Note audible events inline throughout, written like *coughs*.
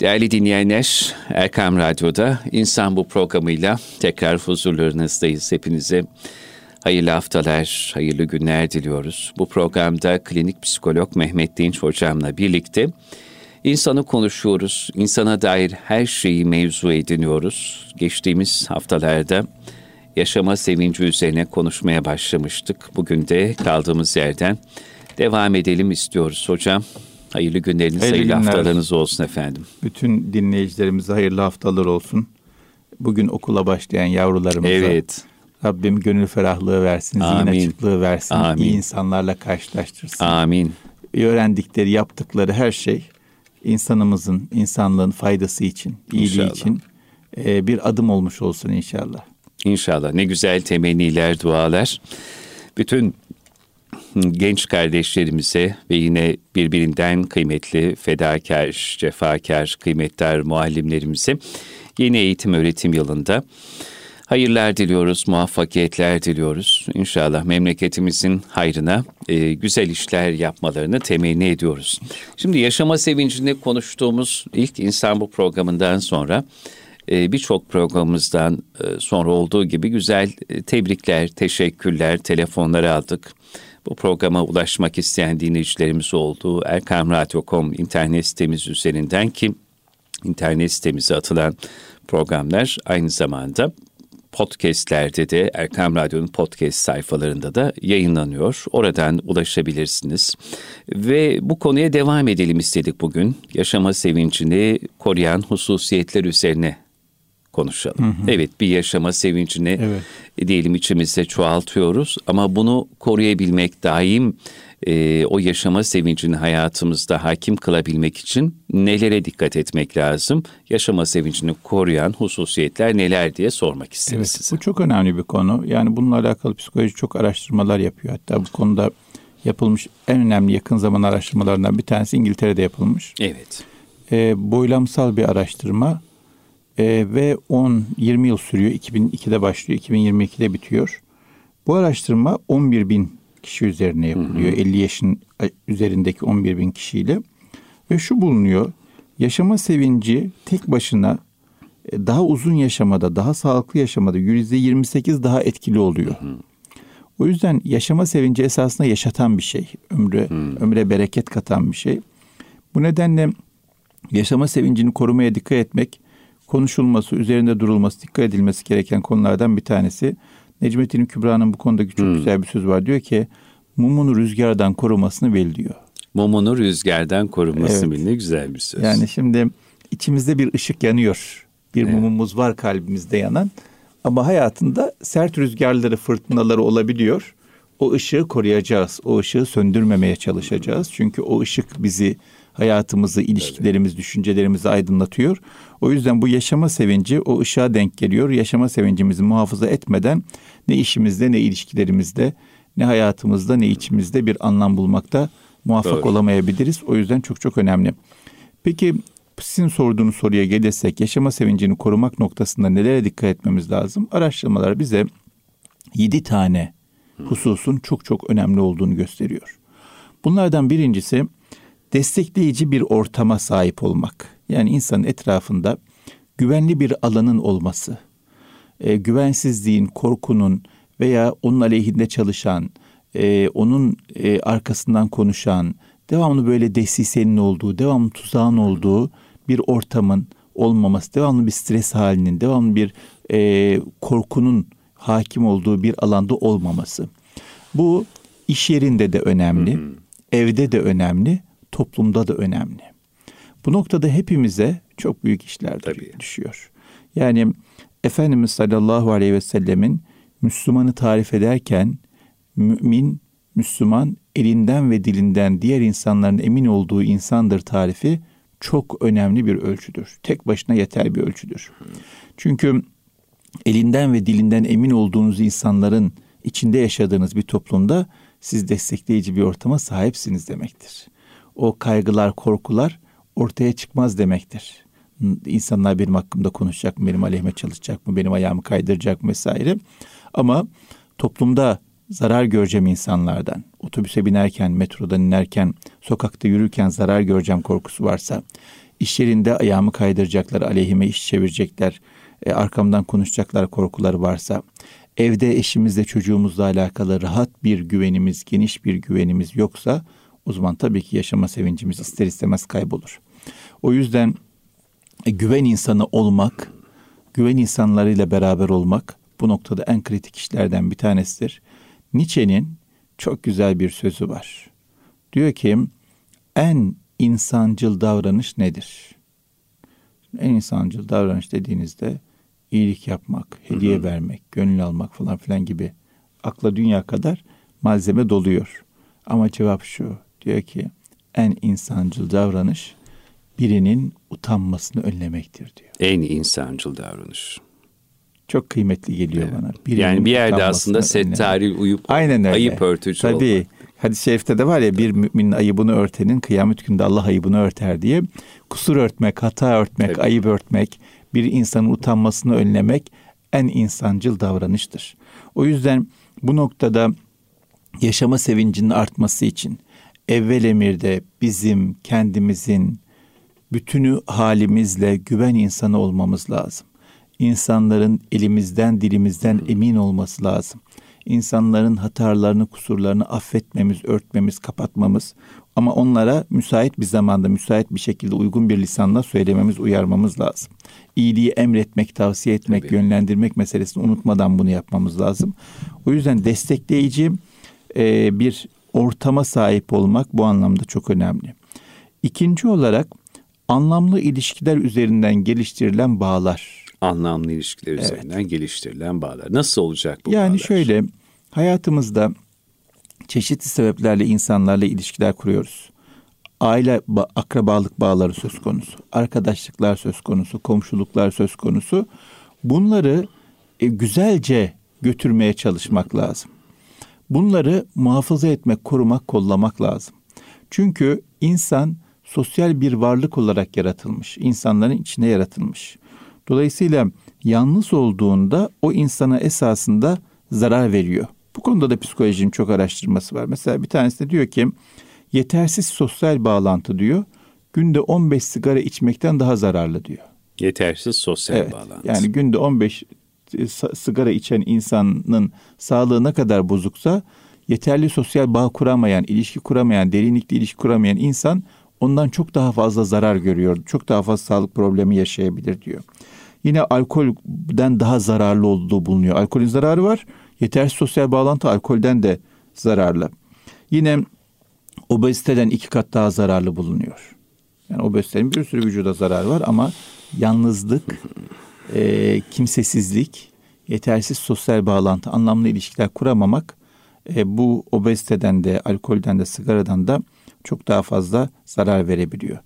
Değerli dinleyenler, Erkam Radyo'da İnsan Bu programıyla tekrar huzurlarınızdayız. Hepinize hayırlı haftalar, hayırlı günler diliyoruz. Bu programda klinik psikolog Mehmet Dinç hocamla birlikte insanı konuşuyoruz. İnsana dair her şeyi mevzu ediniyoruz. Geçtiğimiz haftalarda yaşama sevinci üzerine konuşmaya başlamıştık. Bugün de kaldığımız yerden devam edelim istiyoruz hocam. Hayırlı günleriniz, hayırlı, hayırlı günler. haftalarınız olsun efendim. Bütün dinleyicilerimize hayırlı haftalar olsun. Bugün okula başlayan yavrularımıza evet. Rabbim gönül ferahlığı versin, Amin. zihin açıklığı versin, Amin. iyi insanlarla karşılaştırsın. Amin. Öğrendikleri, yaptıkları her şey insanımızın, insanlığın faydası için, iyiliği inşallah. için e, bir adım olmuş olsun inşallah. İnşallah. Ne güzel temenniler, dualar. Bütün genç kardeşlerimize ve yine birbirinden kıymetli fedakar, cefakar, kıymetli muallimlerimize yeni eğitim öğretim yılında hayırlar diliyoruz, muvaffakiyetler diliyoruz. İnşallah memleketimizin hayrına e, güzel işler yapmalarını temenni ediyoruz. Şimdi yaşama sevincinde konuştuğumuz ilk insan bu programından sonra e, birçok programımızdan e, sonra olduğu gibi güzel e, tebrikler, teşekkürler, telefonları aldık bu programa ulaşmak isteyen dinleyicilerimiz oldu. Erkamradyo.com internet sitemiz üzerinden ki internet sitemize atılan programlar aynı zamanda podcastlerde de Erkam Radyo'nun podcast sayfalarında da yayınlanıyor. Oradan ulaşabilirsiniz. Ve bu konuya devam edelim istedik bugün. Yaşama sevincini koruyan hususiyetler üzerine konuşalım. Hı hı. Evet bir yaşama sevincini evet. Diyelim içimizde çoğaltıyoruz ama bunu koruyabilmek daim e, o yaşama sevincini hayatımızda hakim kılabilmek için nelere dikkat etmek lazım? Yaşama sevincini koruyan hususiyetler neler diye sormak istedim evet, size. Bu çok önemli bir konu. Yani bununla alakalı psikoloji çok araştırmalar yapıyor. Hatta bu konuda yapılmış en önemli yakın zaman araştırmalarından bir tanesi İngiltere'de yapılmış. Evet. E, boylamsal bir araştırma e, ve 10-20 yıl sürüyor. 2002'de başlıyor, 2022'de bitiyor. Bu araştırma 11 bin kişi üzerine yapılıyor. Hı hı. 50 yaşın üzerindeki 11 bin kişiyle. Ve şu bulunuyor. Yaşama sevinci tek başına e, daha uzun yaşamada, daha sağlıklı yaşamada %28 daha etkili oluyor. Hı hı. O yüzden yaşama sevinci esasında yaşatan bir şey. Ömre, hı. ömre bereket katan bir şey. Bu nedenle yaşama sevincini korumaya dikkat etmek konuşulması, üzerinde durulması, dikkat edilmesi gereken konulardan bir tanesi. Necmettin Kübra'nın bu konuda çok hmm. güzel bir söz var. Diyor ki mumunu rüzgardan korumasını bil diyor. Mumunu rüzgardan korumasını evet. bil. Ne güzel bir söz. Yani şimdi içimizde bir ışık yanıyor. Bir evet. mumumuz var kalbimizde yanan. Ama hayatında sert rüzgarları, fırtınaları olabiliyor. O ışığı koruyacağız. O ışığı söndürmemeye çalışacağız. Çünkü o ışık bizi hayatımızı, ilişkilerimizi, düşüncelerimizi aydınlatıyor. O yüzden bu yaşama sevinci o ışığa denk geliyor. Yaşama sevincimizi muhafaza etmeden ne işimizde, ne ilişkilerimizde, ne hayatımızda, ne içimizde bir anlam bulmakta muvaffak Doğru. olamayabiliriz. O yüzden çok çok önemli. Peki sizin sorduğunuz soruya gelirsek yaşama sevincini korumak noktasında nelere dikkat etmemiz lazım? Araştırmalar bize yedi tane hususun çok çok önemli olduğunu gösteriyor. Bunlardan birincisi destekleyici bir ortama sahip olmak. Yani insanın etrafında güvenli bir alanın olması, e, güvensizliğin, korkunun veya onun aleyhinde çalışan, e, onun e, arkasından konuşan, devamlı böyle desisenin olduğu, devamlı tuzağın olduğu bir ortamın olmaması, devamlı bir stres halinin, devamlı bir e, korkunun hakim olduğu bir alanda olmaması. Bu iş yerinde de önemli, hı hı. evde de önemli, toplumda da önemli. Bu noktada hepimize çok büyük işler Tabii. düşüyor. Yani Efendimiz sallallahu aleyhi ve sellemin Müslümanı tarif ederken mümin, Müslüman elinden ve dilinden diğer insanların emin olduğu insandır tarifi çok önemli bir ölçüdür. Tek başına yeter bir ölçüdür. Çünkü elinden ve dilinden emin olduğunuz insanların içinde yaşadığınız bir toplumda siz destekleyici bir ortama sahipsiniz demektir o kaygılar, korkular ortaya çıkmaz demektir. İnsanlar benim hakkımda konuşacak mı, benim aleyhime çalışacak mı, benim ayağımı kaydıracak mı vesaire. Ama toplumda zarar göreceğim insanlardan, otobüse binerken, metrodan inerken, sokakta yürürken zarar göreceğim korkusu varsa, İş yerinde ayağımı kaydıracaklar, aleyhime iş çevirecekler, e, arkamdan konuşacaklar korkuları varsa, evde eşimizle çocuğumuzla alakalı rahat bir güvenimiz, geniş bir güvenimiz yoksa o zaman tabii ki yaşama sevincimiz ister istemez kaybolur. O yüzden e, güven insanı olmak, güven insanlarıyla beraber olmak bu noktada en kritik işlerden bir tanesidir. Nietzsche'nin çok güzel bir sözü var. Diyor ki en insancıl davranış nedir? En insancıl davranış dediğinizde iyilik yapmak, hediye hı hı. vermek, gönül almak falan filan gibi akla dünya kadar malzeme doluyor. Ama cevap şu. Diyor ki en insancıl davranış birinin utanmasını önlemektir diyor. En insancıl davranış. Çok kıymetli geliyor evet. bana. Birinin yani bir yerde aslında settari uyup Aynen öyle. ayıp örtücü Tabii. olmak. Hadis-i şerifte de var ya bir müminin ayıbını örtenin kıyamet günde Allah ayıbını örter diye. Kusur örtmek, hata örtmek, Tabii. ayıp örtmek, bir insanın utanmasını önlemek en insancıl davranıştır. O yüzden bu noktada yaşama sevincinin artması için evvel emirde bizim kendimizin bütünü halimizle güven insanı olmamız lazım. İnsanların elimizden dilimizden emin olması lazım. İnsanların hatalarını, kusurlarını affetmemiz, örtmemiz, kapatmamız ama onlara müsait bir zamanda, müsait bir şekilde uygun bir lisanla söylememiz, uyarmamız lazım. İyiliği emretmek, tavsiye etmek, Tabii. yönlendirmek meselesini unutmadan bunu yapmamız lazım. O yüzden destekleyici bir ortama sahip olmak bu anlamda çok önemli. İkinci olarak anlamlı ilişkiler üzerinden geliştirilen bağlar. Anlamlı ilişkiler evet. üzerinden geliştirilen bağlar. Nasıl olacak bu yani bağlar? Yani şöyle hayatımızda çeşitli sebeplerle insanlarla ilişkiler kuruyoruz. Aile akrabalık bağları söz konusu, arkadaşlıklar söz konusu, komşuluklar söz konusu. Bunları e, güzelce götürmeye çalışmak lazım. Bunları muhafaza etmek, korumak, kollamak lazım. Çünkü insan sosyal bir varlık olarak yaratılmış. insanların içine yaratılmış. Dolayısıyla yalnız olduğunda o insana esasında zarar veriyor. Bu konuda da psikolojinin çok araştırması var. Mesela bir tanesi de diyor ki yetersiz sosyal bağlantı diyor günde 15 sigara içmekten daha zararlı diyor. Yetersiz sosyal evet, bağlantı. Yani günde 15 e, sigara içen insanın sağlığı ne kadar bozuksa yeterli sosyal bağ kuramayan, ilişki kuramayan, derinlikli ilişki kuramayan insan ondan çok daha fazla zarar görüyor. Çok daha fazla sağlık problemi yaşayabilir diyor. Yine alkolden daha zararlı olduğu bulunuyor. Alkolün zararı var. Yetersiz sosyal bağlantı alkolden de zararlı. Yine obeziteden iki kat daha zararlı bulunuyor. Yani obezitenin bir sürü vücuda zararı var ama yalnızlık, e, kimsesizlik, yetersiz sosyal bağlantı, anlamlı ilişkiler kuramamak e, bu obeziteden de, alkolden de, sigaradan da çok daha fazla zarar verebiliyor.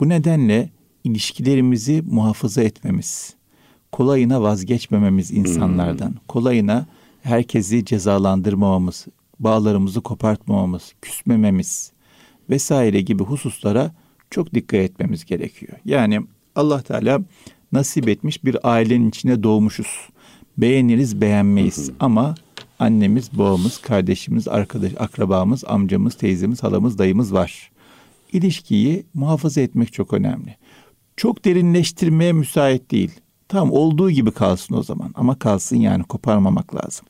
Bu nedenle ilişkilerimizi muhafaza etmemiz, kolayına vazgeçmememiz insanlardan, hmm. kolayına herkesi cezalandırmamamız, bağlarımızı kopartmamamız, küsmememiz vesaire gibi hususlara çok dikkat etmemiz gerekiyor. Yani Allah Teala nasip etmiş bir ailenin içine doğmuşuz. Beğeniriz, beğenmeyiz ama annemiz, babamız, kardeşimiz, arkadaş, akrabamız, amcamız, teyzemiz, halamız, dayımız var. İlişkiyi muhafaza etmek çok önemli. Çok derinleştirmeye müsait değil. Tam olduğu gibi kalsın o zaman ama kalsın yani koparmamak lazım.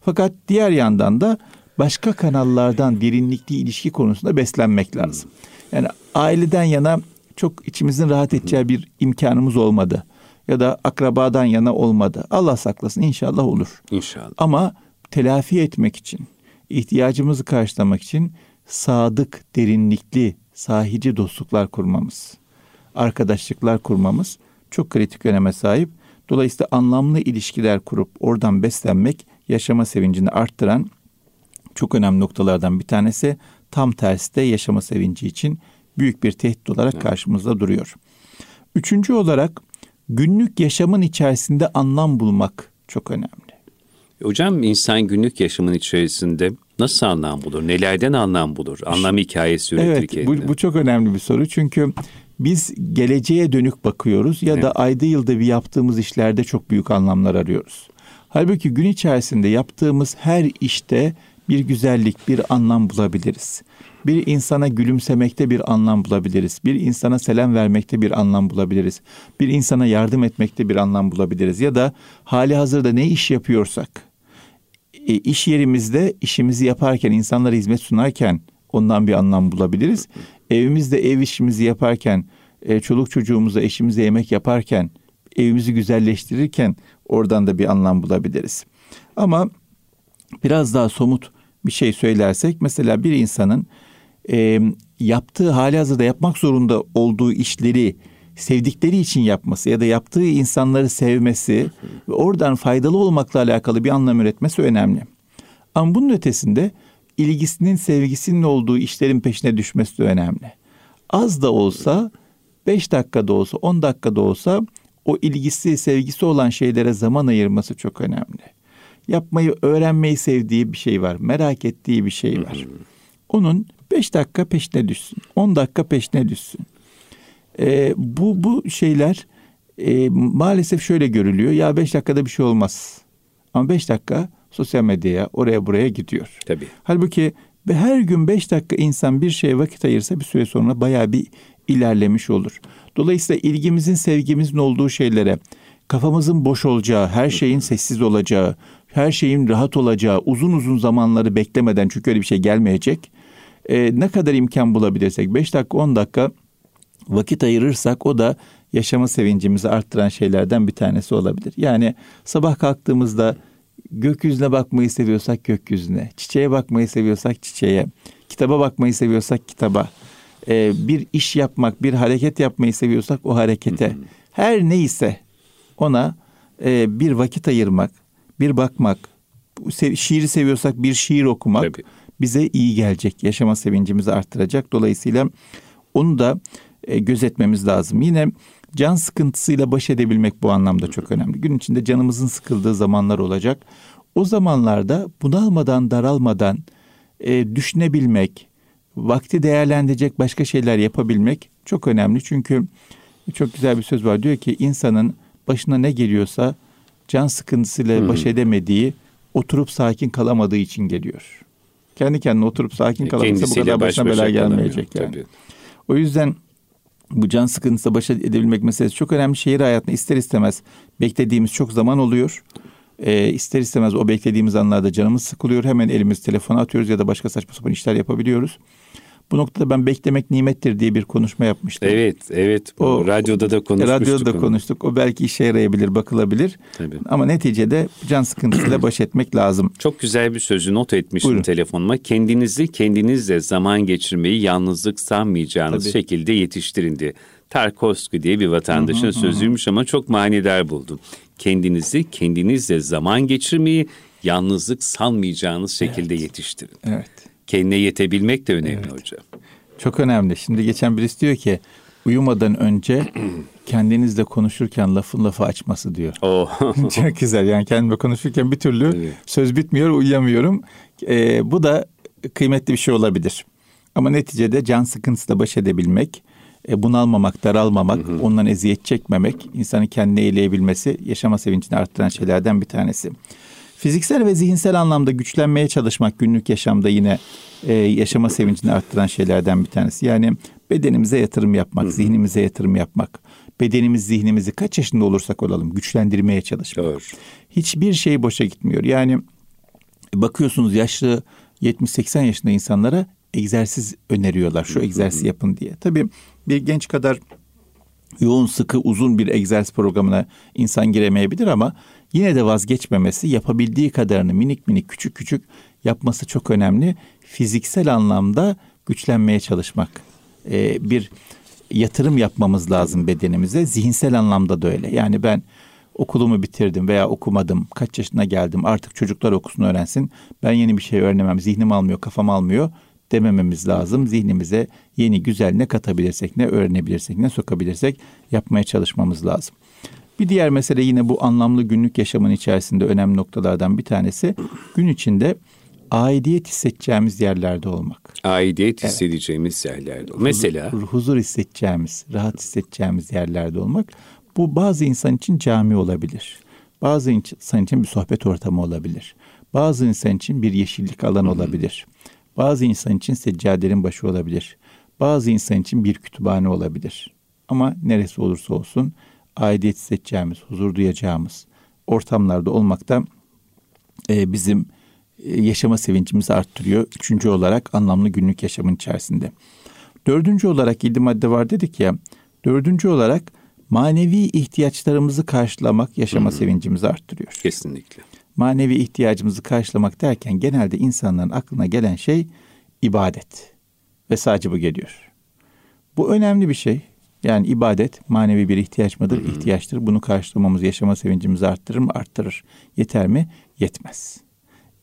Fakat diğer yandan da başka kanallardan derinlikli ilişki konusunda beslenmek lazım. Yani aileden yana çok içimizin rahat edeceği bir imkanımız olmadı. Ya da akrabadan yana olmadı. Allah saklasın inşallah olur. İnşallah. Ama telafi etmek için, ihtiyacımızı karşılamak için sadık, derinlikli, sahici dostluklar kurmamız, arkadaşlıklar kurmamız çok kritik öneme sahip. Dolayısıyla anlamlı ilişkiler kurup oradan beslenmek yaşama sevincini arttıran çok önemli noktalardan bir tanesi. Tam tersi de yaşama sevinci için büyük bir tehdit olarak karşımızda duruyor. Üçüncü olarak günlük yaşamın içerisinde anlam bulmak çok önemli. Hocam insan günlük yaşamın içerisinde nasıl anlam bulur? Nelerden anlam bulur? Anlam hikayesi üretir evet, kendine. Bu, bu çok önemli bir soru. Çünkü biz geleceğe dönük bakıyoruz ya evet. da ayda yılda bir yaptığımız işlerde çok büyük anlamlar arıyoruz. Halbuki gün içerisinde yaptığımız her işte bir güzellik, bir anlam bulabiliriz. Bir insana gülümsemekte bir anlam bulabiliriz. Bir insana selam vermekte bir anlam bulabiliriz. Bir insana yardım etmekte bir anlam bulabiliriz. Ya da hali hazırda ne iş yapıyorsak, e, iş yerimizde işimizi yaparken, insanlara hizmet sunarken ondan bir anlam bulabiliriz. Evimizde ev işimizi yaparken, e, çoluk çocuğumuza, eşimize yemek yaparken, evimizi güzelleştirirken oradan da bir anlam bulabiliriz. Ama biraz daha somut bir şey söylersek mesela bir insanın e, yaptığı hali hazırda yapmak zorunda olduğu işleri sevdikleri için yapması ya da yaptığı insanları sevmesi ve oradan faydalı olmakla alakalı bir anlam üretmesi önemli. Ama bunun ötesinde ilgisinin, sevgisinin olduğu işlerin peşine düşmesi de önemli. Az da olsa, beş dakikada olsa, on dakikada olsa o ilgisi, sevgisi olan şeylere zaman ayırması çok önemli. Yapmayı, öğrenmeyi sevdiği bir şey var, merak ettiği bir şey var. Onun beş dakika peşine düşsün, on dakika peşine düşsün. Ee, bu, bu şeyler e, maalesef şöyle görülüyor. Ya beş dakikada bir şey olmaz. Ama beş dakika sosyal medyaya oraya buraya gidiyor. Tabii. Halbuki her gün beş dakika insan bir şeye vakit ayırsa bir süre sonra bayağı bir ilerlemiş olur. Dolayısıyla ilgimizin, sevgimizin olduğu şeylere kafamızın boş olacağı, her şeyin sessiz olacağı, her şeyin rahat olacağı, uzun uzun zamanları beklemeden çünkü öyle bir şey gelmeyecek. E, ne kadar imkan bulabilirsek 5 dakika 10 dakika vakit ayırırsak o da yaşama sevincimizi arttıran şeylerden bir tanesi olabilir. Yani sabah kalktığımızda gökyüzüne bakmayı seviyorsak gökyüzüne, çiçeğe bakmayı seviyorsak çiçeğe, kitaba bakmayı seviyorsak kitaba, e, bir iş yapmak, bir hareket yapmayı seviyorsak o harekete, her neyse ona e, bir vakit ayırmak, bir bakmak, şiiri seviyorsak bir şiir okumak Tabii. bize iyi gelecek, yaşama sevincimizi arttıracak. Dolayısıyla onu da e, gözetmemiz lazım. Yine can sıkıntısıyla baş edebilmek bu anlamda çok önemli. Gün içinde canımızın sıkıldığı zamanlar olacak. O zamanlarda bunalmadan, daralmadan e, düşünebilmek, vakti değerlendirecek başka şeyler yapabilmek çok önemli. Çünkü çok güzel bir söz var. Diyor ki insanın başına ne geliyorsa can sıkıntısıyla hmm. baş edemediği, oturup sakin kalamadığı için geliyor. Kendi kendine oturup sakin e, kalamazsa bu kadar başına bela gelmeyecek yani. Tabii. O yüzden bu can sıkıntısıyla baş edebilmek meselesi çok önemli. Şehir hayatında ister istemez beklediğimiz çok zaman oluyor. E, ister istemez o beklediğimiz anlarda canımız sıkılıyor. Hemen elimiz telefona atıyoruz ya da başka saçma sapan işler yapabiliyoruz. Bu noktada ben beklemek nimettir diye bir konuşma yapmıştım. Evet, evet. O, radyoda da konuşmuştuk. Radyoda da konuştuk. O belki işe yarayabilir, bakılabilir. Tabii. Ama neticede can sıkıntısıyla baş etmek lazım. *clears throat* Çok güzel bir sözü not etmişim Buyurun. telefonuma. Kendinizi kendinizle zaman geçirmeyi yalnızlık sanmayacağınız Tabii. şekilde yetiştirin diye. Tarkovski diye bir vatandaşın hı hı, sözüymüş hı. ama çok manidar buldum. Kendinizi kendinizle zaman geçirmeyi yalnızlık sanmayacağınız şekilde evet. yetiştirin. Evet kendine yetebilmek de önemli evet. hocam. Çok önemli. Şimdi geçen birisi diyor ki uyumadan önce *clears throat* kendinizle konuşurken lafın lafı açması diyor. Oh. *laughs* Çok güzel yani kendimle konuşurken bir türlü evet. söz bitmiyor uyuyamıyorum. Ee, bu da kıymetli bir şey olabilir. Ama neticede can sıkıntısıyla baş edebilmek, e, bunalmamak, daralmamak, hı hı. ondan eziyet çekmemek, insanın kendini eğleyebilmesi, yaşama sevincini arttıran şeylerden bir tanesi. Fiziksel ve zihinsel anlamda güçlenmeye çalışmak günlük yaşamda yine e, yaşama sevincini arttıran şeylerden bir tanesi. Yani bedenimize yatırım yapmak, Hı-hı. zihnimize yatırım yapmak. Bedenimiz, zihnimizi kaç yaşında olursak olalım güçlendirmeye çalışmak. Doğru. Hiçbir şey boşa gitmiyor. Yani bakıyorsunuz yaşlı 70-80 yaşında insanlara egzersiz öneriyorlar. Şu egzersiz yapın diye. Tabii bir genç kadar yoğun, sıkı, uzun bir egzersiz programına insan giremeyebilir ama yine de vazgeçmemesi, yapabildiği kadarını minik minik, küçük küçük yapması çok önemli. Fiziksel anlamda güçlenmeye çalışmak. Ee, bir yatırım yapmamız lazım bedenimize. Zihinsel anlamda da öyle. Yani ben okulumu bitirdim veya okumadım, kaç yaşına geldim artık çocuklar okusun öğrensin. Ben yeni bir şey öğrenemem, zihnim almıyor, kafam almıyor demememiz lazım. Zihnimize yeni güzel ne katabilirsek, ne öğrenebilirsek, ne sokabilirsek yapmaya çalışmamız lazım. Bir diğer mesele yine bu anlamlı günlük yaşamın içerisinde önemli noktalardan bir tanesi gün içinde aidiyet hissedeceğimiz yerlerde olmak. Aidiyet evet. hissedeceğimiz yerlerde olmak. Mesela? Huzur, huzur hissedeceğimiz, rahat hissedeceğimiz yerlerde olmak. Bu bazı insan için cami olabilir. Bazı insan için bir sohbet ortamı olabilir. Bazı insan için bir yeşillik alan olabilir. Bazı insan için seccadenin başı olabilir. Bazı insan için bir kütüphane olabilir. Ama neresi olursa olsun aidiyet hissedeceğimiz, huzur duyacağımız ortamlarda olmakta e, bizim e, yaşama sevincimizi arttırıyor. Üçüncü olarak anlamlı günlük yaşamın içerisinde. Dördüncü olarak yedi madde var dedik ya. Dördüncü olarak manevi ihtiyaçlarımızı karşılamak yaşama hmm. sevincimizi arttırıyor. Kesinlikle. Manevi ihtiyacımızı karşılamak derken genelde insanların aklına gelen şey ibadet. Ve sadece bu geliyor. Bu önemli bir şey. Yani ibadet manevi bir ihtiyaç mıdır? Hmm. İhtiyaçtır. Bunu karşılamamız yaşama sevincimizi arttırır mı? Arttırır. Yeter mi? Yetmez.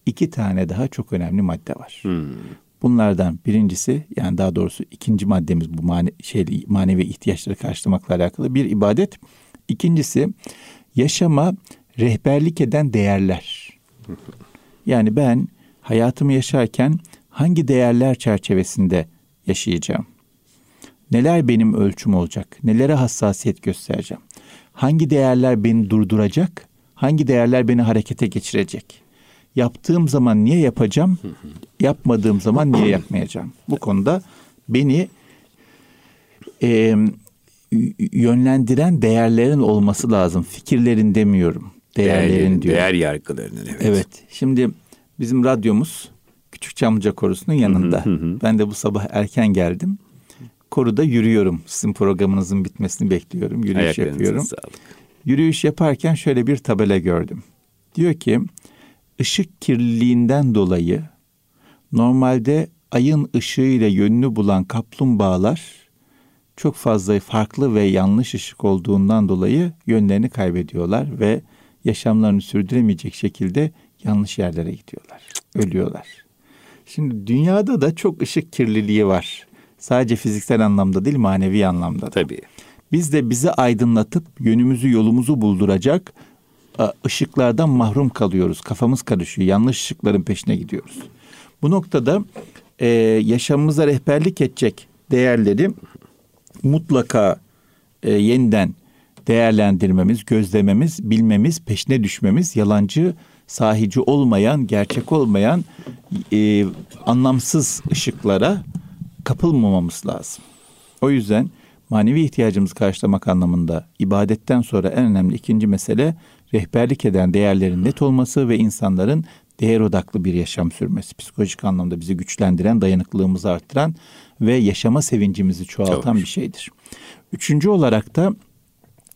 İki tane daha çok önemli madde var. Hmm. Bunlardan birincisi yani daha doğrusu ikinci maddemiz bu mane, şey, manevi ihtiyaçları karşılamakla alakalı bir ibadet. İkincisi yaşama rehberlik eden değerler. Yani ben hayatımı yaşarken hangi değerler çerçevesinde yaşayacağım? Neler benim ölçüm olacak? Nelere hassasiyet göstereceğim? Hangi değerler beni durduracak? Hangi değerler beni harekete geçirecek? Yaptığım zaman niye yapacağım? Yapmadığım zaman niye yapmayacağım? Bu konuda beni e, yönlendiren değerlerin olması lazım. Fikirlerin demiyorum. Değerlerin, değerlerin diyor. Değer yargılarının evet. Evet. Şimdi bizim radyomuz Küçük Çamlıca Korusu'nun yanında. ben de bu sabah erken geldim. Koruda yürüyorum. Sizin programınızın bitmesini bekliyorum. Yürüyüş yapıyorum. Sağlık. Yürüyüş yaparken şöyle bir tabela gördüm. Diyor ki ışık kirliliğinden dolayı normalde ayın ışığıyla yönünü bulan kaplumbağalar çok fazla farklı ve yanlış ışık olduğundan dolayı yönlerini kaybediyorlar ve yaşamlarını sürdüremeyecek şekilde yanlış yerlere gidiyorlar. Ölüyorlar. Şimdi dünyada da çok ışık kirliliği var. Sadece fiziksel anlamda değil manevi anlamda da. Tabii. Biz de bizi aydınlatıp yönümüzü yolumuzu bulduracak ışıklardan mahrum kalıyoruz. Kafamız karışıyor. Yanlış ışıkların peşine gidiyoruz. Bu noktada e, yaşamımıza rehberlik edecek değerleri mutlaka e, yeniden değerlendirmemiz, gözlememiz, bilmemiz, peşine düşmemiz, yalancı, sahici olmayan, gerçek olmayan e, anlamsız ışıklara kapılmamamız lazım. O yüzden manevi ihtiyacımızı karşılamak anlamında ibadetten sonra en önemli ikinci mesele rehberlik eden değerlerin net olması ve insanların değer odaklı bir yaşam sürmesi. Psikolojik anlamda bizi güçlendiren, dayanıklılığımızı arttıran ve yaşama sevincimizi çoğaltan Çok. bir şeydir. Üçüncü olarak da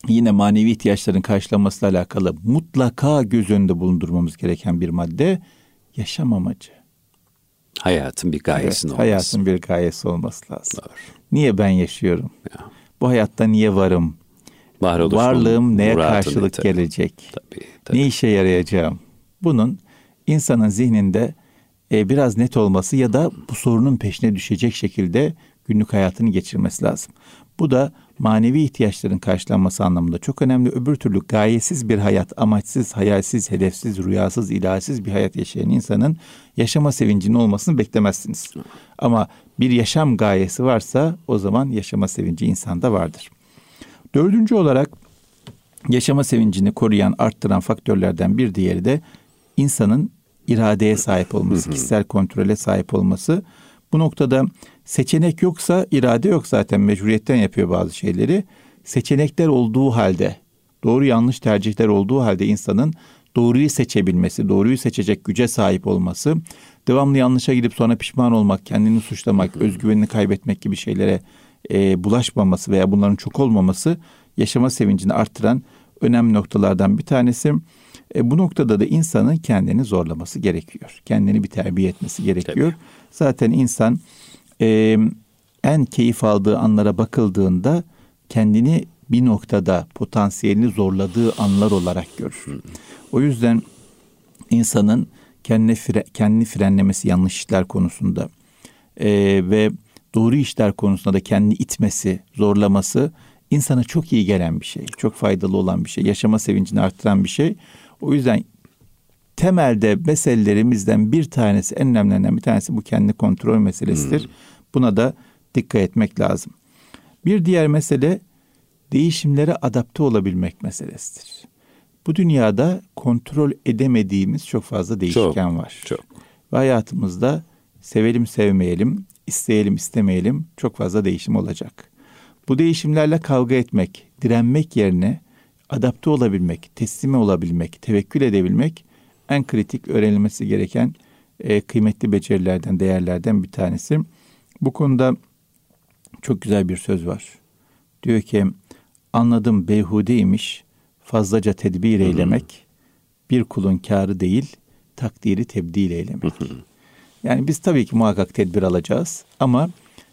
yine manevi ihtiyaçların karşılanmasıyla alakalı mutlaka göz önünde bulundurmamız gereken bir madde yaşam amacı. Hayatın bir gayesinin evet, olması. Hayatın bir gayesi olması lazım. Doğru. Niye ben yaşıyorum? Ya. Bu hayatta niye varım? Varlığım neye karşılık tabii. gelecek? Tabii, tabii. Ne işe yarayacağım? Bunun insanın zihninde e, biraz net olması ya da bu sorunun peşine düşecek şekilde günlük hayatını geçirmesi lazım. Bu da manevi ihtiyaçların karşılanması anlamında çok önemli. Öbür türlü gayesiz bir hayat, amaçsız, hayalsiz, hedefsiz, rüyasız, ilahsiz bir hayat yaşayan insanın yaşama sevincinin olmasını beklemezsiniz. Ama bir yaşam gayesi varsa o zaman yaşama sevinci insanda vardır. Dördüncü olarak yaşama sevincini koruyan, arttıran faktörlerden bir diğeri de insanın iradeye sahip olması, kişisel kontrole sahip olması. Bu noktada seçenek yoksa irade yok zaten mecburiyetten yapıyor bazı şeyleri. Seçenekler olduğu halde, doğru yanlış tercihler olduğu halde insanın doğruyu seçebilmesi, doğruyu seçecek güce sahip olması, devamlı yanlışa gidip sonra pişman olmak, kendini suçlamak, özgüvenini kaybetmek gibi şeylere e, bulaşmaması veya bunların çok olmaması yaşama sevincini arttıran önemli noktalardan bir tanesi. E, bu noktada da insanın kendini zorlaması gerekiyor. Kendini bir terbiye etmesi gerekiyor. Tabii. Zaten insan e, en keyif aldığı anlara bakıldığında kendini bir noktada potansiyelini zorladığı anlar olarak görür. O yüzden insanın kendini, fre, kendini frenlemesi yanlış işler konusunda e, ve doğru işler konusunda da kendini itmesi, zorlaması insana çok iyi gelen bir şey. Çok faydalı olan bir şey. Yaşama sevincini arttıran bir şey. O yüzden temelde meselelerimizden bir tanesi, en önemlilerinden bir tanesi bu kendi kontrol meselesidir. Hmm. Buna da dikkat etmek lazım. Bir diğer mesele değişimlere adapte olabilmek meselesidir. Bu dünyada kontrol edemediğimiz çok fazla değişken çok, var. Çok. Ve hayatımızda sevelim sevmeyelim, isteyelim istemeyelim çok fazla değişim olacak. Bu değişimlerle kavga etmek, direnmek yerine adapte olabilmek, teslim olabilmek, tevekkül edebilmek en kritik öğrenilmesi gereken e, kıymetli becerilerden, değerlerden bir tanesi. Bu konuda çok güzel bir söz var. Diyor ki anladım beyhudeymiş fazlaca tedbir eylemek bir kulun kârı değil takdiri tebdil eylemek. Yani biz tabii ki muhakkak tedbir alacağız ama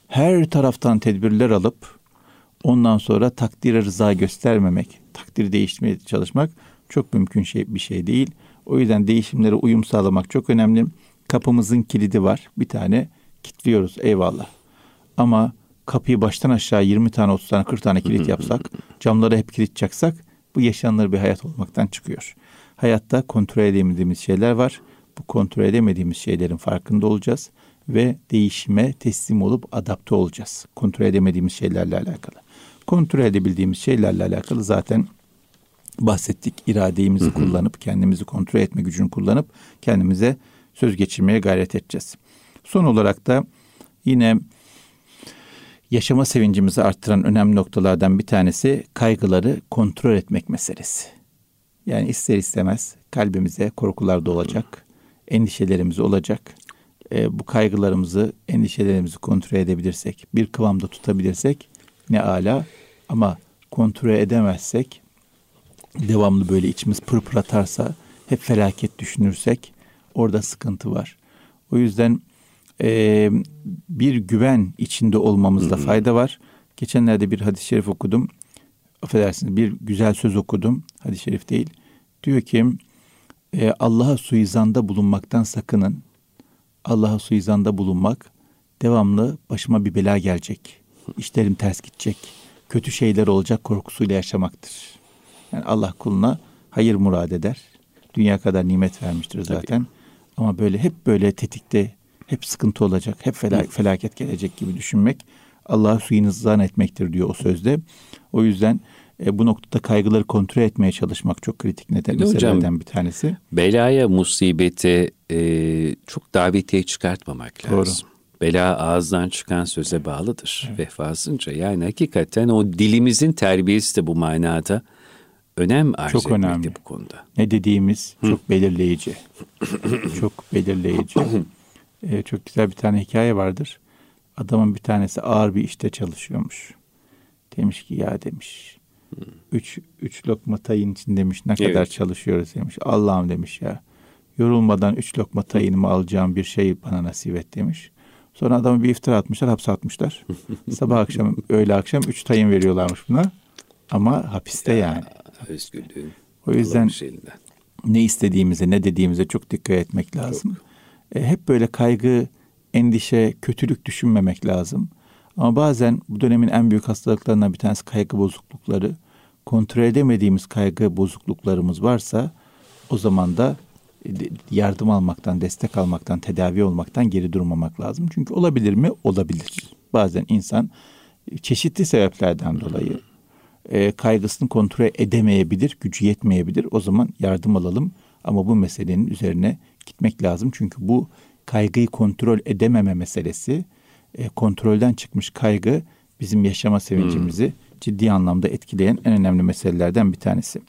her taraftan tedbirler alıp ondan sonra takdire rıza göstermemek, takdiri değiştirmeye çalışmak çok mümkün şey bir şey değil. O yüzden değişimlere uyum sağlamak çok önemli. Kapımızın kilidi var. Bir tane kilitliyoruz eyvallah. Ama kapıyı baştan aşağı 20 tane, 30 tane, 40 tane kilit *laughs* yapsak, camları hep kilit çaksak bu yaşanılır bir hayat olmaktan çıkıyor. Hayatta kontrol edemediğimiz şeyler var. Bu kontrol edemediğimiz şeylerin farkında olacağız ve değişime teslim olup adapte olacağız. Kontrol edemediğimiz şeylerle alakalı. Kontrol edebildiğimiz şeylerle alakalı zaten bahsettik. İrademizi hı hı. kullanıp kendimizi kontrol etme gücünü kullanıp kendimize söz geçirmeye gayret edeceğiz. Son olarak da yine yaşama sevincimizi arttıran önemli noktalardan bir tanesi kaygıları kontrol etmek meselesi. Yani ister istemez kalbimize korkular da olacak, endişelerimiz olacak. E, bu kaygılarımızı, endişelerimizi kontrol edebilirsek, bir kıvamda tutabilirsek ne ala ama kontrol edemezsek, devamlı böyle içimiz pırpır atarsa, hep felaket düşünürsek orada sıkıntı var. O yüzden e, bir güven içinde olmamızda hı hı. fayda var. Geçenlerde bir hadis-i şerif okudum. Affedersiniz bir güzel söz okudum. Hadis-i şerif değil. Diyor ki e, Allah'a suizanda bulunmaktan sakının. Allah'a suizanda bulunmak devamlı başıma bir bela gelecek. İşlerim ters gidecek. Kötü şeyler olacak korkusuyla yaşamaktır. Yani Allah kuluna hayır murad eder. Dünya kadar nimet vermiştir zaten. Tabii. Ama böyle hep böyle tetikte hep sıkıntı olacak, hep felaket gelecek gibi düşünmek Allah'a suinizdan etmektir diyor o sözde. O yüzden e, bu noktada kaygıları kontrol etmeye çalışmak çok kritik neden meselelerden bir tanesi. Belaya, musibete e, çok davetiye çıkartmamak lazım. Doğru. Bela ağızdan çıkan söze bağlıdır evet. vefasınca. Yani hakikaten o dilimizin terbiyesi de bu manada önem arz çok önemli. bu konuda. Ne dediğimiz Hı. çok belirleyici. *coughs* çok belirleyici. Ee, çok güzel bir tane hikaye vardır. Adamın bir tanesi ağır bir işte çalışıyormuş. Demiş ki ya demiş. Hı. Üç, üç lokma tayin için demiş ne evet. kadar çalışıyoruz demiş. Allah'ım demiş ya. Yorulmadan üç lokma tayinimi alacağım bir şey bana nasip et demiş. Sonra adamı bir iftira atmışlar, hapse atmışlar. *laughs* Sabah akşam, öğle akşam üç tayin veriyorlarmış buna. Ama hapiste ya, yani. Özgürlüğün. O yüzden ne istediğimize, ne dediğimize çok dikkat etmek lazım. Çok. E, hep böyle kaygı, endişe, kötülük düşünmemek lazım. Ama bazen bu dönemin en büyük hastalıklarından bir tanesi kaygı bozuklukları. Kontrol edemediğimiz kaygı bozukluklarımız varsa o zaman da yardım almaktan, destek almaktan, tedavi olmaktan geri durmamak lazım. Çünkü olabilir mi? Olabilir. Bazen insan çeşitli sebeplerden dolayı e, kaygısını kontrol edemeyebilir, gücü yetmeyebilir. O zaman yardım alalım ama bu meselenin üzerine gitmek lazım. Çünkü bu kaygıyı kontrol edememe meselesi, e, kontrolden çıkmış kaygı bizim yaşama sevincimizi hmm. ciddi anlamda etkileyen en önemli meselelerden bir tanesi.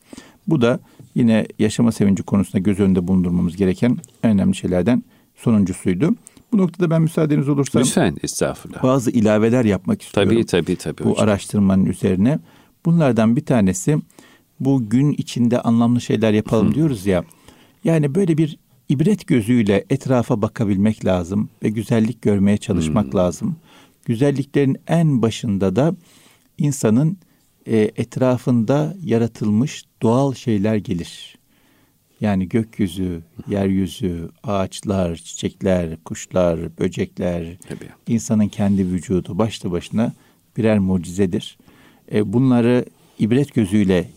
Bu da yine yaşama sevinci konusunda göz önünde bulundurmamız gereken en önemli şeylerden sonuncusuydu. Bu noktada ben müsaadeniz olursa Lütfen estağfurullah. Bazı ilaveler yapmak istiyorum. Tabii tabii tabii. Bu hocam. araştırmanın üzerine. Bunlardan bir tanesi bu gün içinde anlamlı şeyler yapalım Hı. diyoruz ya. Yani böyle bir ibret gözüyle etrafa bakabilmek lazım ve güzellik görmeye çalışmak hmm. lazım. Güzelliklerin en başında da insanın e, etrafında yaratılmış doğal şeyler gelir. Yani gökyüzü, yeryüzü, ağaçlar, çiçekler, kuşlar, böcekler, Tabii. insanın kendi vücudu başlı başına birer mucizedir. E, bunları ibret gözüyle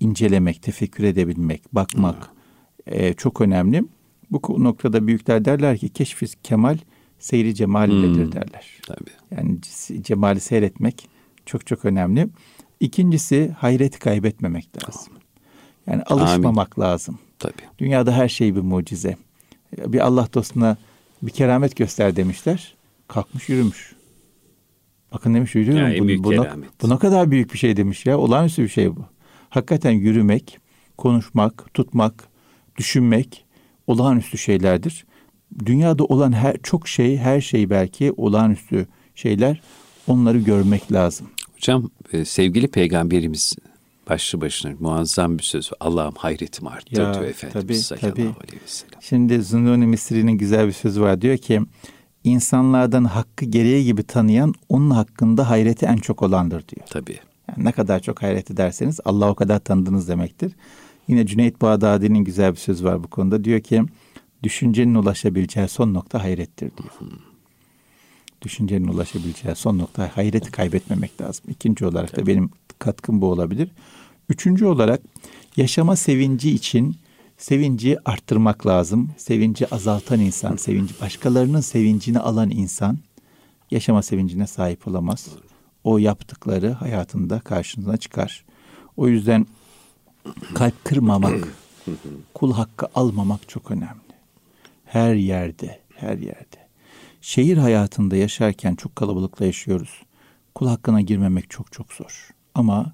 incelemek, tefekkür edebilmek, bakmak e, çok önemli. Bu noktada büyükler derler ki keşfiz kemal seyri cemal hmm, derler. Tabii. Yani cemali seyretmek çok çok önemli. İkincisi hayreti kaybetmemek lazım. Yani alışmamak Amin. lazım. Tabii. Dünyada her şey bir mucize. Bir Allah dostuna bir keramet göster demişler. Kalkmış yürümüş. Bakın demiş yürüyorum. Yani bu, bu, bu ne kadar büyük bir şey demiş ya. Olağanüstü bir şey bu. Hakikaten yürümek, konuşmak, tutmak, düşünmek olağanüstü şeylerdir. Dünyada olan her çok şey, her şey belki olağanüstü şeyler. Onları görmek lazım. Hocam e, sevgili peygamberimiz başlı başına muazzam bir söz. Allah'ım hayretim arttı ya, diyor Efendimiz tabii, sallallahu tabii. aleyhi ve sellem. Şimdi Zünnuni Misri'nin güzel bir sözü var. Diyor ki insanlardan hakkı gereği gibi tanıyan onun hakkında hayreti en çok olandır diyor. Tabii. Yani ne kadar çok hayret ederseniz Allah o kadar tanıdınız demektir. Yine Cüneyt Bağdadi'nin güzel bir sözü var bu konuda. Diyor ki düşüncenin ulaşabileceği son nokta hayrettir diyor. Hı Düşüncenin ulaşabileceği son nokta hayreti kaybetmemek lazım. İkinci olarak Tabii. da benim katkım bu olabilir. Üçüncü olarak yaşama sevinci için sevinci arttırmak lazım. Sevinci azaltan insan, sevinci başkalarının sevincini alan insan yaşama sevincine sahip olamaz. O yaptıkları hayatında karşınıza çıkar. O yüzden kalp kırmamak, *clears throat* kul hakkı almamak çok önemli. Her yerde, her yerde. Şehir hayatında yaşarken çok kalabalıkla yaşıyoruz. Kul hakkına girmemek çok çok zor. Ama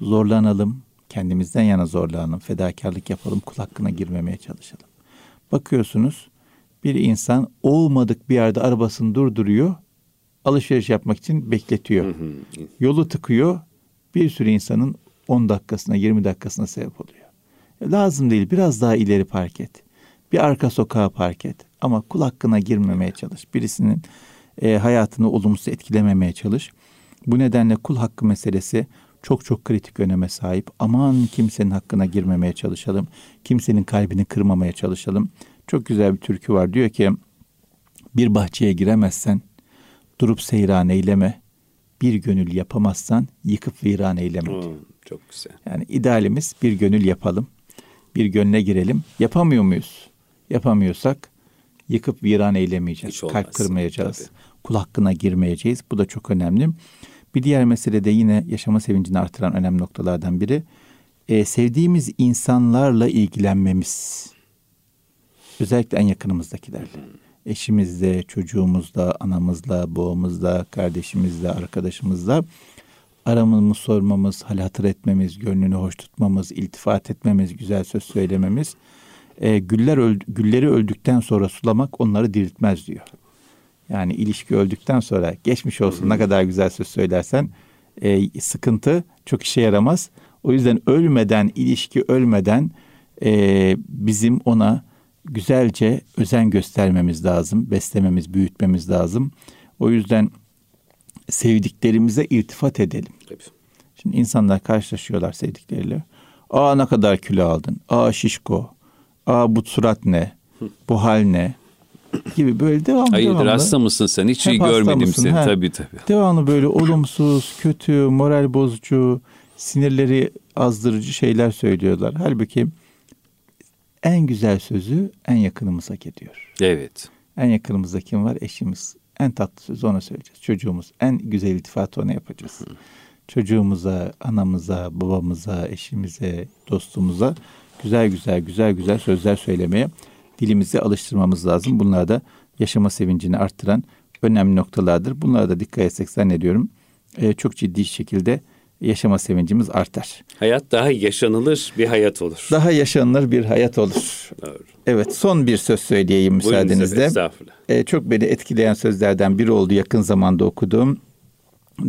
zorlanalım, kendimizden yana zorlanalım, fedakarlık yapalım, kul hakkına girmemeye çalışalım. Bakıyorsunuz bir insan olmadık bir yerde arabasını durduruyor, alışveriş yapmak için bekletiyor. Yolu tıkıyor, bir sürü insanın 10 dakikasına, 20 dakikasına sebep oluyor. E, lazım değil, biraz daha ileri park et. Bir arka sokağa park et. Ama kul hakkına girmemeye çalış. Birisinin e, hayatını olumsuz etkilememeye çalış. Bu nedenle kul hakkı meselesi çok çok kritik öneme sahip. Aman kimsenin hakkına girmemeye çalışalım. Kimsenin kalbini kırmamaya çalışalım. Çok güzel bir türkü var. Diyor ki bir bahçeye giremezsen durup seyran eyleme. Bir gönül yapamazsan yıkıp viran eyleme. Hmm, çok güzel. Yani idealimiz bir gönül yapalım. Bir gönle girelim. Yapamıyor muyuz? Yapamıyorsak yıkıp viran eylemeyeceğiz. Kalp kırmayacağız. Tabii. Kul hakkına girmeyeceğiz. Bu da çok önemli. Bir diğer mesele de yine yaşama sevincini artıran önemli noktalardan biri. E, sevdiğimiz insanlarla ilgilenmemiz. Özellikle en yakınımızdakilerle. Eşimizle, çocuğumuzla, anamızla, babamızla, kardeşimizle, arkadaşımızla aramızı sormamız, hal hatır etmemiz, gönlünü hoş tutmamız, iltifat etmemiz, güzel söz söylememiz. E, güller öldü, gülleri öldükten sonra sulamak onları diriltmez diyor. Yani ilişki öldükten sonra geçmiş olsun ne kadar güzel söz söylersen e, sıkıntı çok işe yaramaz. O yüzden ölmeden, ilişki ölmeden e, bizim ona güzelce özen göstermemiz lazım. Beslememiz, büyütmemiz lazım. O yüzden sevdiklerimize iltifat edelim. Tabii. Şimdi insanlar karşılaşıyorlar sevdikleriyle. Aa ne kadar kilo aldın. Aa şişko. Aa bu surat ne? Bu hal ne? gibi böyle devam Hayırdır devamlı. hasta mısın sen? Hiç iyi görmedim seni. He. Tabii tabii. Devamlı böyle olumsuz, kötü, moral bozucu, sinirleri azdırıcı şeyler söylüyorlar. Halbuki en güzel sözü en yakınımıza gidiyor. Evet. En yakınımızda kim var? Eşimiz. En tatlı sözü ona söyleyeceğiz. Çocuğumuz. En güzel iltifatı ona yapacağız. Hı. Çocuğumuza, anamıza, babamıza, eşimize, dostumuza güzel güzel güzel güzel sözler söylemeye dilimizi alıştırmamız lazım. Bunlar da yaşama sevincini arttıran önemli noktalardır. Bunlara da dikkat etsek zannediyorum e, çok ciddi şekilde yaşama sevincimiz artar. Hayat daha yaşanılır bir hayat olur. Daha yaşanılır bir hayat olur. Doğru. Evet son bir söz söyleyeyim müsaadenizle. Ee, çok beni etkileyen sözlerden biri oldu yakın zamanda okuduğum.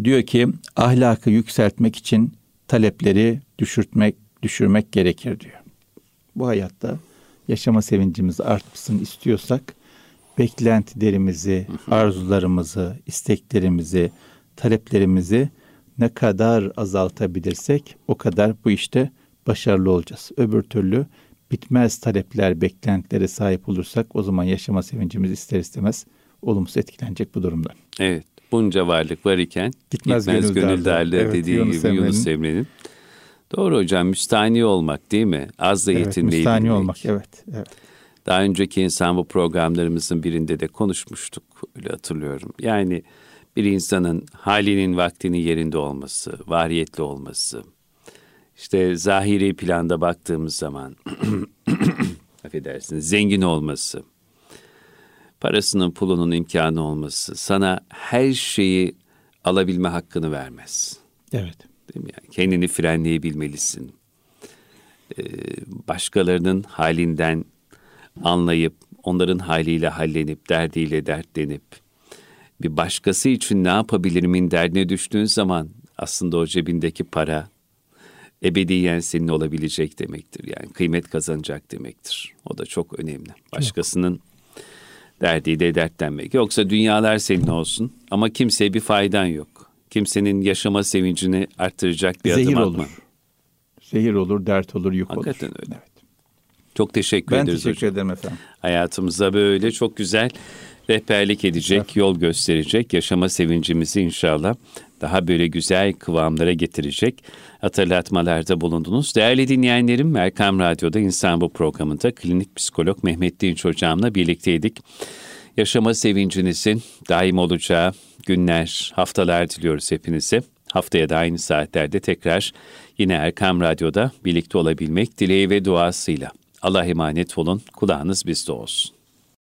Diyor ki ahlakı yükseltmek için talepleri düşürtmek düşürmek gerekir diyor. Bu hayatta yaşama sevincimiz artmasını istiyorsak beklentilerimizi, arzularımızı, isteklerimizi, taleplerimizi ne kadar azaltabilirsek o kadar bu işte başarılı olacağız. Öbür türlü bitmez talepler, beklentilere sahip olursak o zaman yaşama sevincimiz ister istemez olumsuz etkilenecek bu durumdan. Evet. Bunca varlık var iken gitmez, gitmez gönül, gönül derler evet, dediği Yunus gibi Emre'nin. Yunus Emre'nin. Doğru hocam müstahni olmak değil mi? Az da evet, yetinmeyi müstahni bilmek. olmak evet, evet. Daha önceki insan bu programlarımızın birinde de konuşmuştuk öyle hatırlıyorum. Yani bir insanın halinin vaktinin yerinde olması, variyetli olması, işte zahiri planda baktığımız zaman *clears throat* affedersiniz zengin olması, parasının pulunun imkanı olması sana her şeyi alabilme hakkını vermez. Evet. Değil mi? Yani kendini frenleyebilmelisin. Ee, başkalarının halinden anlayıp, onların haliyle hallenip, derdiyle dertlenip, bir başkası için ne yapabilirimin derdine düştüğün zaman aslında o cebindeki para ebediyen senin olabilecek demektir. Yani kıymet kazanacak demektir. O da çok önemli. Başkasının derdiyle dertlenmek. Yoksa dünyalar senin olsun ama kimseye bir faydan yok. Kimsenin yaşama sevincini arttıracak bir Zehir adım olur. atma. Zehir olur, dert olur, yük Hakikaten olur. öyle. Evet. Çok teşekkür Ben ederiz teşekkür hocam. ederim efendim. Hayatımıza böyle çok güzel rehberlik edecek, yol gösterecek, yaşama sevincimizi inşallah daha böyle güzel kıvamlara getirecek hatırlatmalarda bulundunuz. Değerli dinleyenlerim, Erkam Radyo'da İnsan Bu programında klinik psikolog Mehmet Dinç hocamla birlikteydik. Yaşama sevincinizin daim olacağı günler, haftalar diliyoruz hepinize. Haftaya da aynı saatlerde tekrar yine Erkam Radyo'da birlikte olabilmek dileği ve duasıyla. Allah emanet olun, kulağınız bizde olsun.